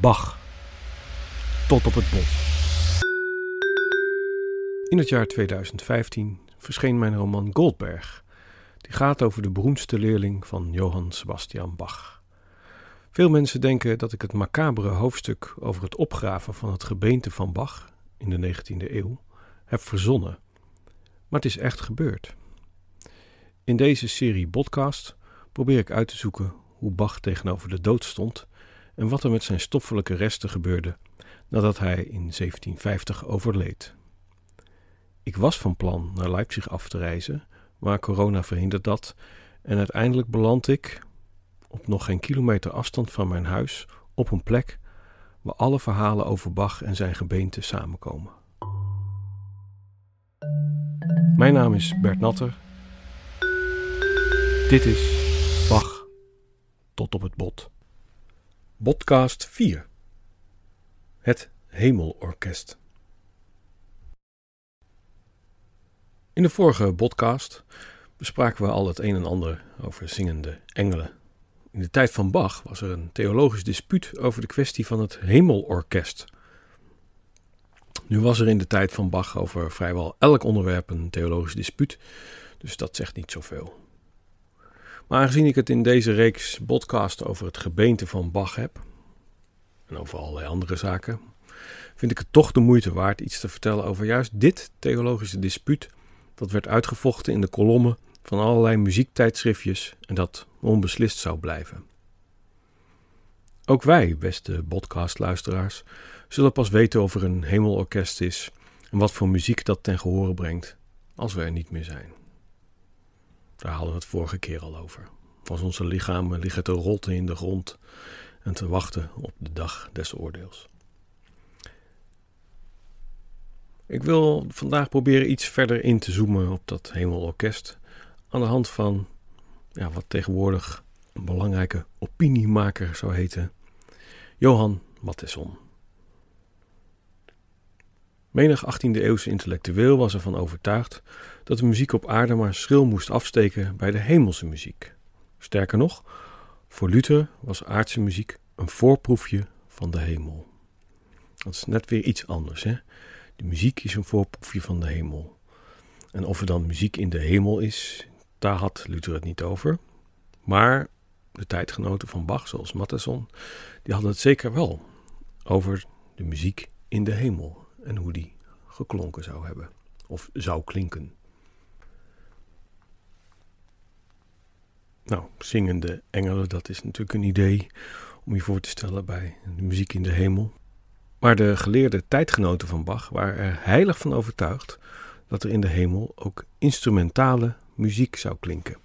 Bach. Tot op het bot. In het jaar 2015 verscheen mijn roman Goldberg. Die gaat over de beroemdste leerling van Johann Sebastian Bach. Veel mensen denken dat ik het macabere hoofdstuk over het opgraven van het gebeente van Bach in de 19e eeuw heb verzonnen. Maar het is echt gebeurd. In deze serie podcast probeer ik uit te zoeken hoe Bach tegenover de dood stond en wat er met zijn stoffelijke resten gebeurde nadat hij in 1750 overleed. Ik was van plan naar Leipzig af te reizen, maar corona verhindert dat en uiteindelijk beland ik, op nog geen kilometer afstand van mijn huis, op een plek waar alle verhalen over Bach en zijn gebeente samenkomen. Mijn naam is Bert Natter. Dit is Bach tot op het bot. Podcast 4. Het Hemelorkest. In de vorige podcast bespraken we al het een en ander over zingende engelen. In de tijd van Bach was er een theologisch dispuut over de kwestie van het Hemelorkest. Nu was er in de tijd van Bach over vrijwel elk onderwerp een theologisch dispuut, dus dat zegt niet zoveel. Maar aangezien ik het in deze reeks podcast over het gebeente van Bach heb, en over allerlei andere zaken, vind ik het toch de moeite waard iets te vertellen over juist dit theologische dispuut dat werd uitgevochten in de kolommen van allerlei muziektijdschriftjes en dat onbeslist zou blijven. Ook wij, beste podcastluisteraars, zullen pas weten of er een hemelorkest is en wat voor muziek dat ten gehore brengt als we er niet meer zijn. Daar hadden we het vorige keer al over. Als onze lichamen liggen te rotten in de grond en te wachten op de dag des oordeels. Ik wil vandaag proberen iets verder in te zoomen op dat hemelorkest. Aan de hand van ja, wat tegenwoordig een belangrijke opiniemaker zou heten: Johan Matheson. Menig 18e-eeuwse intellectueel was ervan overtuigd dat de muziek op aarde maar schril moest afsteken bij de hemelse muziek. Sterker nog, voor Luther was aardse muziek een voorproefje van de hemel. Dat is net weer iets anders. Hè? De muziek is een voorproefje van de hemel. En of er dan muziek in de hemel is, daar had Luther het niet over. Maar de tijdgenoten van Bach, zoals Mattheson, die hadden het zeker wel over de muziek in de hemel en hoe die geklonken zou hebben of zou klinken. Nou, zingende engelen, dat is natuurlijk een idee om je voor te stellen bij de muziek in de hemel. Maar de geleerde tijdgenoten van Bach waren er heilig van overtuigd dat er in de hemel ook instrumentale muziek zou klinken.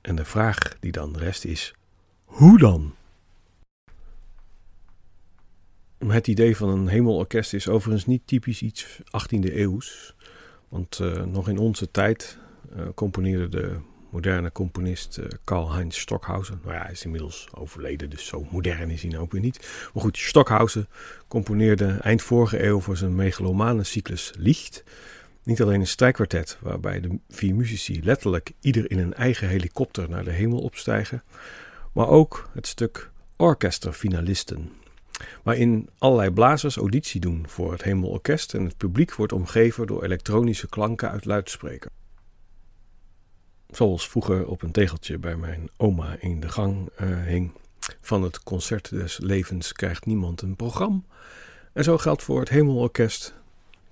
En de vraag die dan rest is: hoe dan? Het idee van een hemelorkest is overigens niet typisch iets 18e eeuws. Want uh, nog in onze tijd uh, componeerde de moderne componist uh, Karl-Heinz Stockhausen. Nou ja, hij is inmiddels overleden, dus zo modern is hij nou ook weer niet. Maar goed, Stockhausen componeerde eind vorige eeuw voor zijn megalomane cyclus Licht. Niet alleen een strijkkwartet, waarbij de vier muzici letterlijk ieder in een eigen helikopter naar de hemel opstijgen, maar ook het stuk Orchesterfinalisten, waarin allerlei blazers auditie doen voor het hemelorkest en het publiek wordt omgeven door elektronische klanken uit luidspreker. Zoals vroeger op een tegeltje bij mijn oma in de gang uh, hing. Van het concert des levens krijgt niemand een programma. En zo geldt voor het hemelorkest.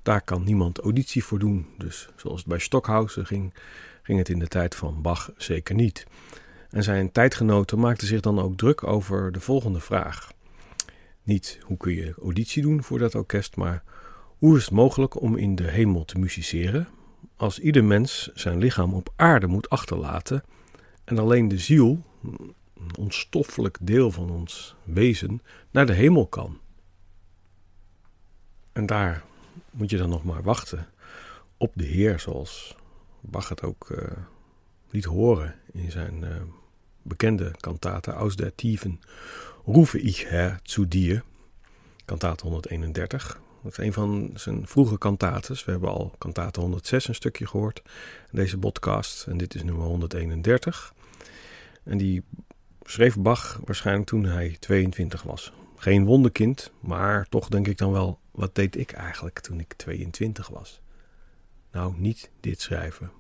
Daar kan niemand auditie voor doen. Dus zoals het bij Stockhausen ging, ging het in de tijd van Bach zeker niet. En zijn tijdgenoten maakten zich dan ook druk over de volgende vraag. Niet hoe kun je auditie doen voor dat orkest, maar hoe is het mogelijk om in de hemel te musiceren als ieder mens zijn lichaam op aarde moet achterlaten en alleen de ziel, een onstoffelijk deel van ons wezen, naar de hemel kan. En daar moet je dan nog maar wachten op de Heer, zoals Bach het ook uh, liet horen in zijn uh, bekende kantate Aus der Tiefen Rufe ich Herr zu dir, kantate 131. Dat is een van zijn vroege kantates. We hebben al kantate 106 een stukje gehoord in deze podcast. En dit is nummer 131. En die schreef Bach waarschijnlijk toen hij 22 was. geen wonderkind, maar toch denk ik dan wel, wat deed ik eigenlijk toen ik 22 was? Nou, niet dit schrijven.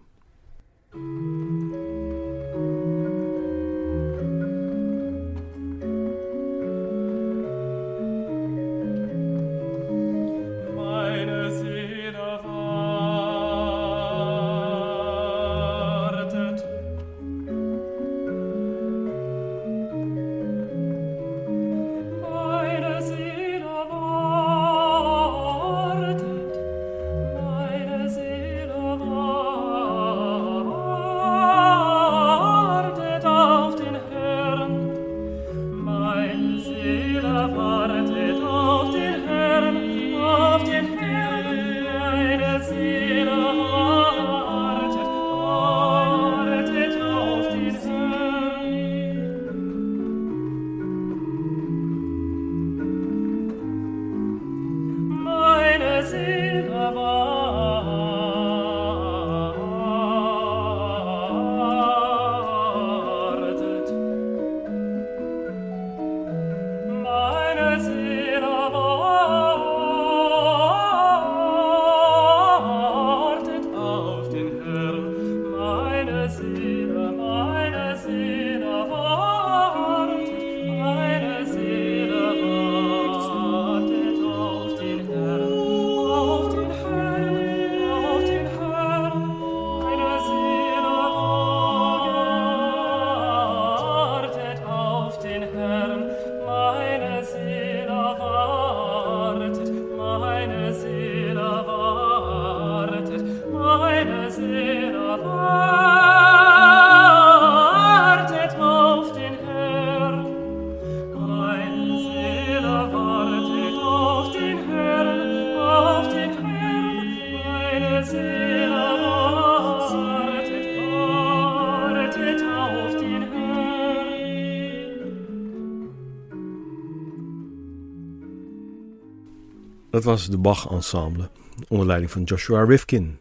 Dat was de Bach Ensemble, onder leiding van Joshua Rifkin.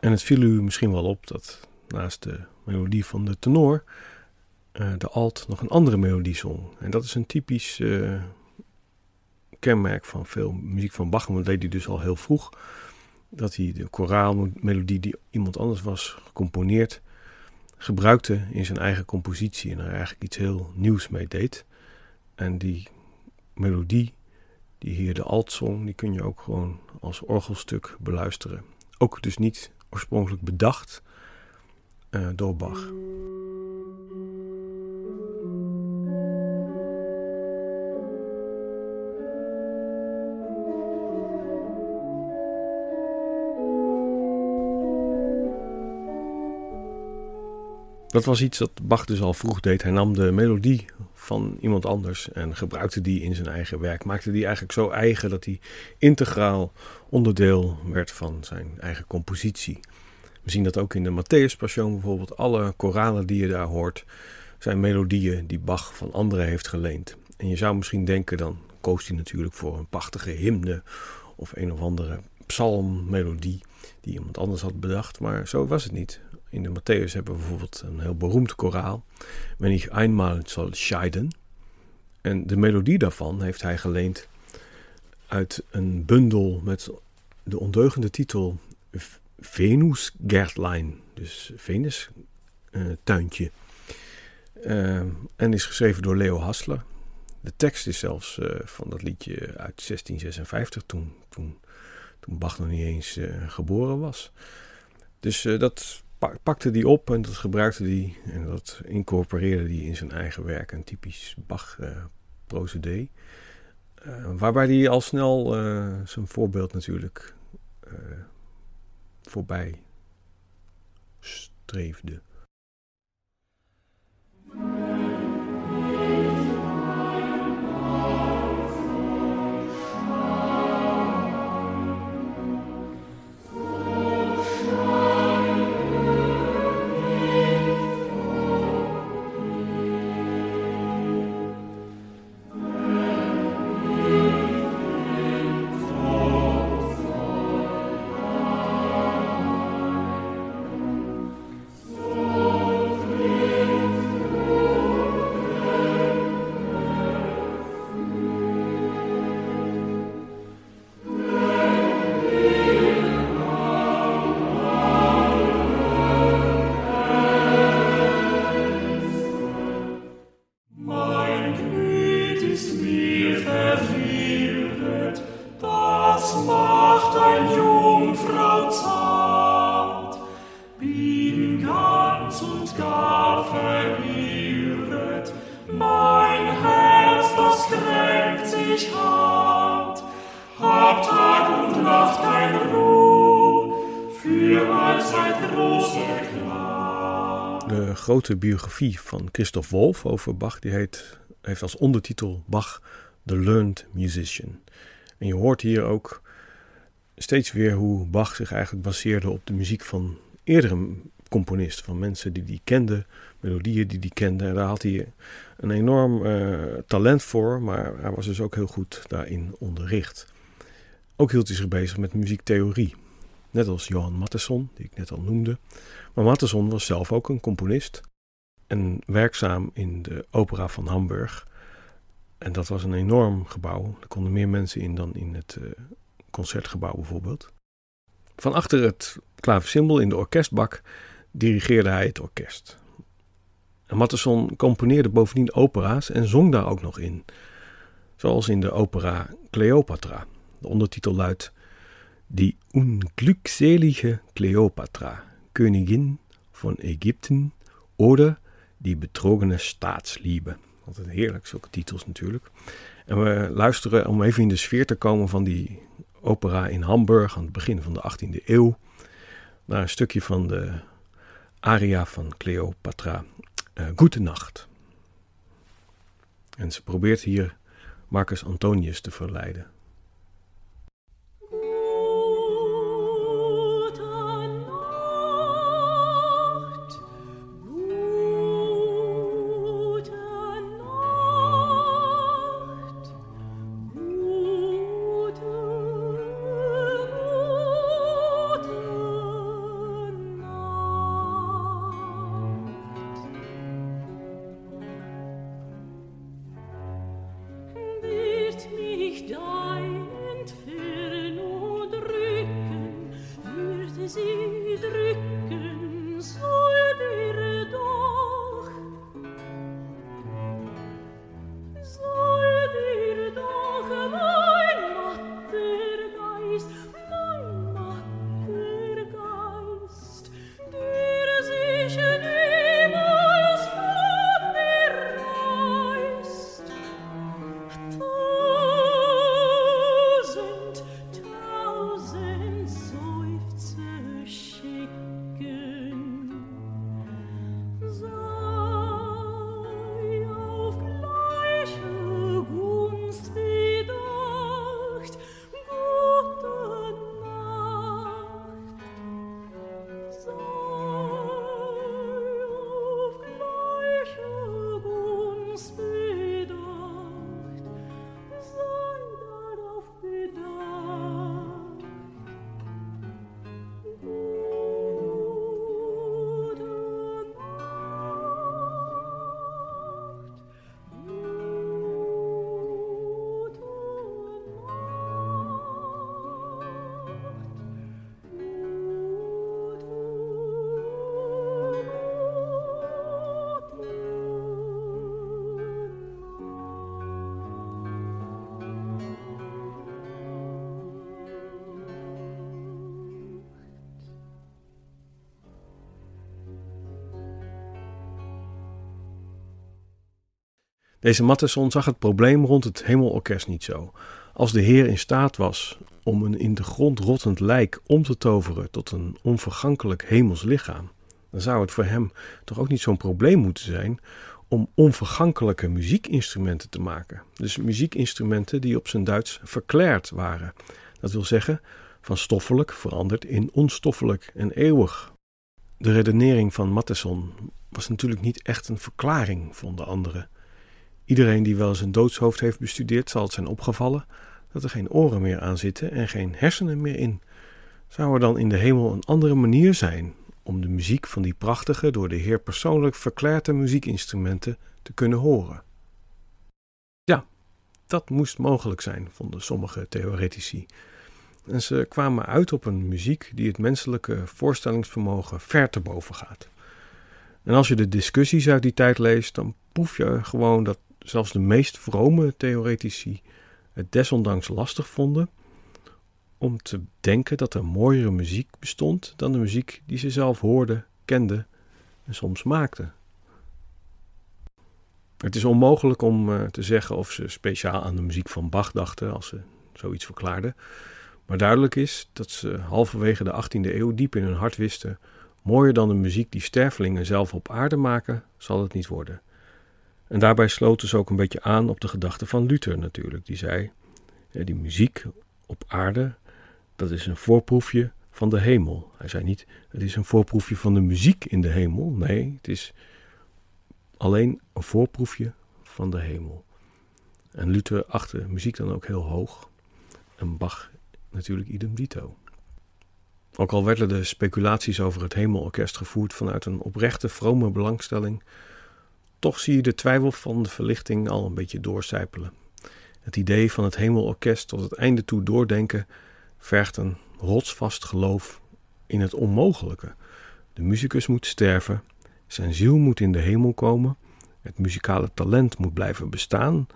En het viel u misschien wel op dat naast de melodie van de tenor uh, de alt nog een andere melodie zong. En dat is een typisch uh, kenmerk van veel muziek van Bach, want dat deed hij dus al heel vroeg. Dat hij de koraalmelodie die iemand anders was gecomponeerd, gebruikte in zijn eigen compositie en er eigenlijk iets heel nieuws mee deed. En die melodie die hier de altzong, die kun je ook gewoon als orgelstuk beluisteren. Ook dus niet oorspronkelijk bedacht uh, door Bach. Dat was iets dat Bach dus al vroeg deed. Hij nam de melodie van iemand anders en gebruikte die in zijn eigen werk. Maakte die eigenlijk zo eigen dat hij integraal onderdeel werd van zijn eigen compositie. We zien dat ook in de Matthäus Passion bijvoorbeeld. Alle koralen die je daar hoort zijn melodieën die Bach van anderen heeft geleend. En je zou misschien denken, dan koos hij natuurlijk voor een prachtige hymne of een of andere psalmmelodie die iemand anders had bedacht. Maar zo was het niet. In de Matthäus hebben we bijvoorbeeld een heel beroemd koraal. Wenn ich einmal soll scheiden. En de melodie daarvan heeft hij geleend uit een bundel met de ondeugende titel Venus Gärtlein. Dus Venus uh, tuintje. Uh, en is geschreven door Leo Hassler. De tekst is zelfs uh, van dat liedje uit 1656, toen, toen, toen Bach nog niet eens geboren was. Dus dat pakte die op en dat gebruikte die en dat incorporeerde die in zijn eigen werk. Een typisch Bach-procedé. Uh, waarbij hij al snel uh, zijn voorbeeld natuurlijk voorbij streefde. Een grote biografie van Christoph Wolff over Bach. Die heet, heeft als ondertitel Bach, The Learned Musician. En je hoort hier ook steeds weer hoe Bach zich eigenlijk baseerde op de muziek van eerdere componisten. Van mensen die die kenden, melodieën die die kenden. En daar had hij een enorm uh, talent voor, maar hij was dus ook heel goed daarin onderricht. Ook hield hij zich bezig met muziektheorie. Net als Johan Mattheson, die ik net al noemde. Maar Mattheson was zelf ook een componist en werkzaam in de opera van Hamburg. En dat was een enorm gebouw. Er konden meer mensen in dan in het uh, concertgebouw bijvoorbeeld. Van achter het klaversymbol in de orkestbak dirigeerde hij het orkest. En Mattheson componeerde bovendien opera's en zong daar ook nog in. Zoals in de opera Cleopatra. De ondertitel luidt Die unglückselige Cleopatra, Königin van Egypten oder Die betrogene Staatsliebe. Altijd heerlijk, zulke titels natuurlijk. En we luisteren om even in de sfeer te komen van die opera in Hamburg aan het begin van de 18e eeuw. Naar een stukje van de aria van Cleopatra, uh, Goede Nacht. En ze probeert hier Marcus Antonius te verleiden. Deze Matteson zag het probleem rond het hemelorkest niet zo. Als de Heer in staat was om een in de grond rottend lijk om te toveren tot een onvergankelijk hemels lichaam, dan zou het voor hem toch ook niet zo'n probleem moeten zijn om onvergankelijke muziekinstrumenten te maken. Dus muziekinstrumenten die op zijn Duits verklaard waren. Dat wil zeggen, van stoffelijk veranderd in onstoffelijk en eeuwig. De redenering van Matteson was natuurlijk niet echt een verklaring, vonden anderen. Iedereen die wel eens een doodshoofd heeft bestudeerd, zal het zijn opgevallen dat er geen oren meer aan zitten en geen hersenen meer in. Zou er dan in de hemel een andere manier zijn om de muziek van die prachtige, door de Heer persoonlijk verklaarde muziekinstrumenten te kunnen horen? Ja, dat moest mogelijk zijn, vonden sommige theoretici. En ze kwamen uit op een muziek die het menselijke voorstellingsvermogen ver te boven gaat. En als je de discussies uit die tijd leest, dan proef je gewoon dat zelfs de meest vrome theoretici het desondanks lastig vonden om te denken dat er mooiere muziek bestond dan de muziek die ze zelf hoorden, kenden en soms maakten. Het is onmogelijk om uh, te zeggen of ze speciaal aan de muziek van Bach dachten als ze zoiets verklaarden. Maar duidelijk is dat ze halverwege de 18e eeuw diep in hun hart wisten Mooier dan de muziek die stervelingen zelf op aarde maken, zal het niet worden. En daarbij sloten ze ook een beetje aan op de gedachte van Luther natuurlijk. Die zei, die muziek op aarde, dat is een voorproefje van de hemel. Hij zei niet, het is een voorproefje van de muziek in de hemel. Nee, het is alleen een voorproefje van de hemel. En Luther achtte muziek dan ook heel hoog. En Bach natuurlijk idem dito. Ook al werden de speculaties over het hemelorkest gevoerd vanuit een oprechte, vrome belangstelling, toch zie je de twijfel van de verlichting al een beetje doorcijpelen. Het idee van het hemelorkest tot het einde toe doordenken vergt een rotsvast geloof in het onmogelijke. De muzikus moet sterven, zijn ziel moet in de hemel komen, het muzikale talent moet blijven bestaan,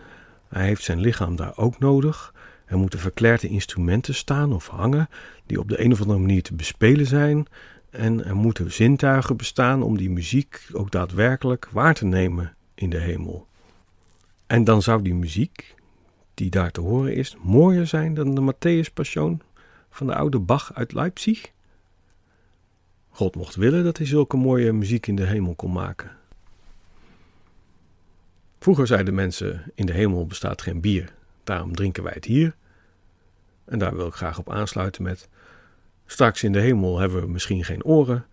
hij heeft zijn lichaam daar ook nodig. Er moeten verklerde instrumenten staan of hangen die op de een of andere manier te bespelen zijn. En er moeten zintuigen bestaan om die muziek ook daadwerkelijk waar te nemen in de hemel. En dan zou die muziek, die daar te horen is, mooier zijn dan de Matthäus van de oude Bach uit Leipzig? God mocht willen dat hij zulke mooie muziek in de hemel kon maken. Vroeger zeiden mensen: in de hemel bestaat geen bier, daarom drinken wij het hier. En daar wil ik graag op aansluiten met: straks in de hemel hebben we misschien geen oren,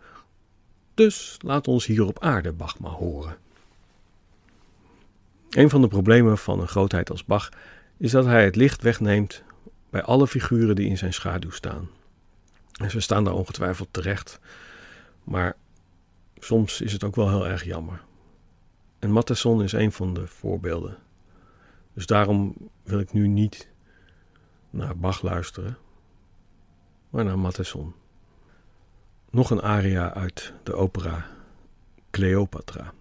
dus laat ons hier op aarde Bach maar horen. Een van de problemen van een grootheid als Bach is dat hij het licht wegneemt bij alle figuren die in zijn schaduw staan. En ze staan daar ongetwijfeld terecht, maar soms is het ook wel heel erg jammer. En Matheson is een van de voorbeelden. Dus daarom wil ik nu niet naar Bach luisteren, maar naar Matheson. Nog een aria uit de opera Cleopatra.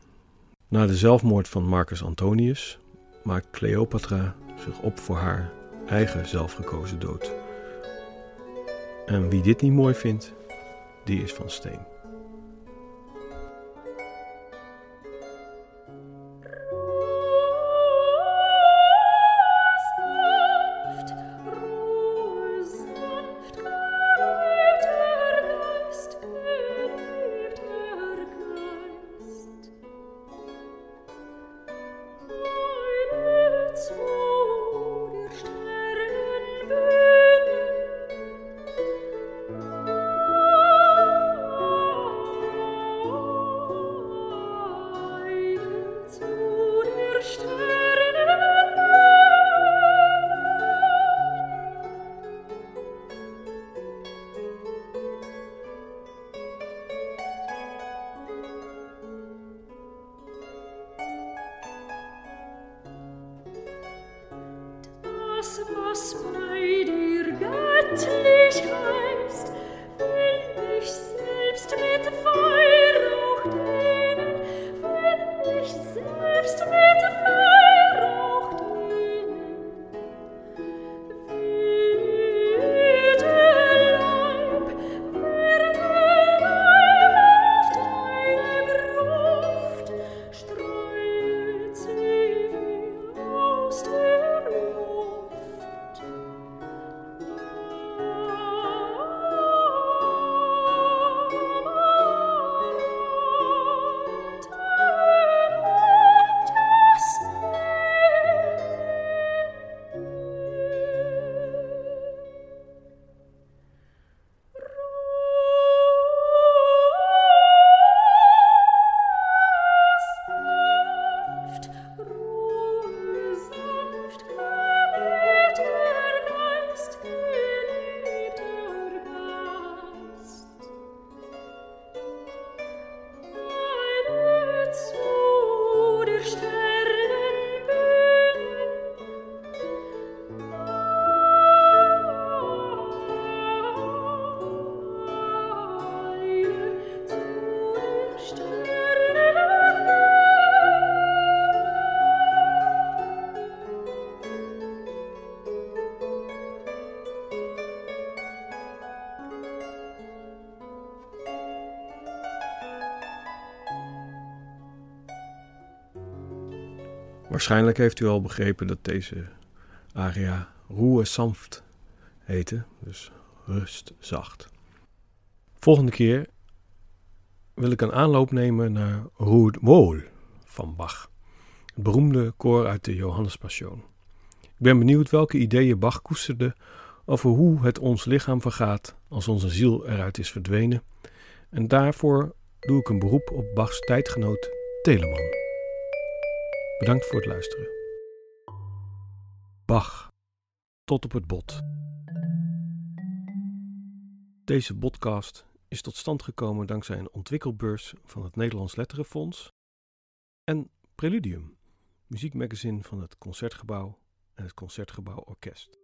Na de zelfmoord van Marcus Antonius maakt Cleopatra zich op voor haar eigen zelfgekozen dood. En wie dit niet mooi vindt, die is van steen. Was bei dir göttlich Waarschijnlijk heeft u al begrepen dat deze aria Ruhe sanft heette, dus rust zacht. Volgende keer wil ik een aanloop nemen naar Ruud Wohl van Bach, het beroemde koor uit de Johannespassion. Ik ben benieuwd welke ideeën Bach koesterde over hoe het ons lichaam vergaat als onze ziel eruit is verdwenen. En daarvoor doe ik een beroep op Bachs tijdgenoot Telemann. Bedankt voor het luisteren. Bach, tot op het bot. Deze podcast is tot stand gekomen dankzij een ontwikkelbeurs van het Nederlands Letterenfonds en Preludium, muziekmagazine van het Concertgebouw en het Concertgebouw Orkest.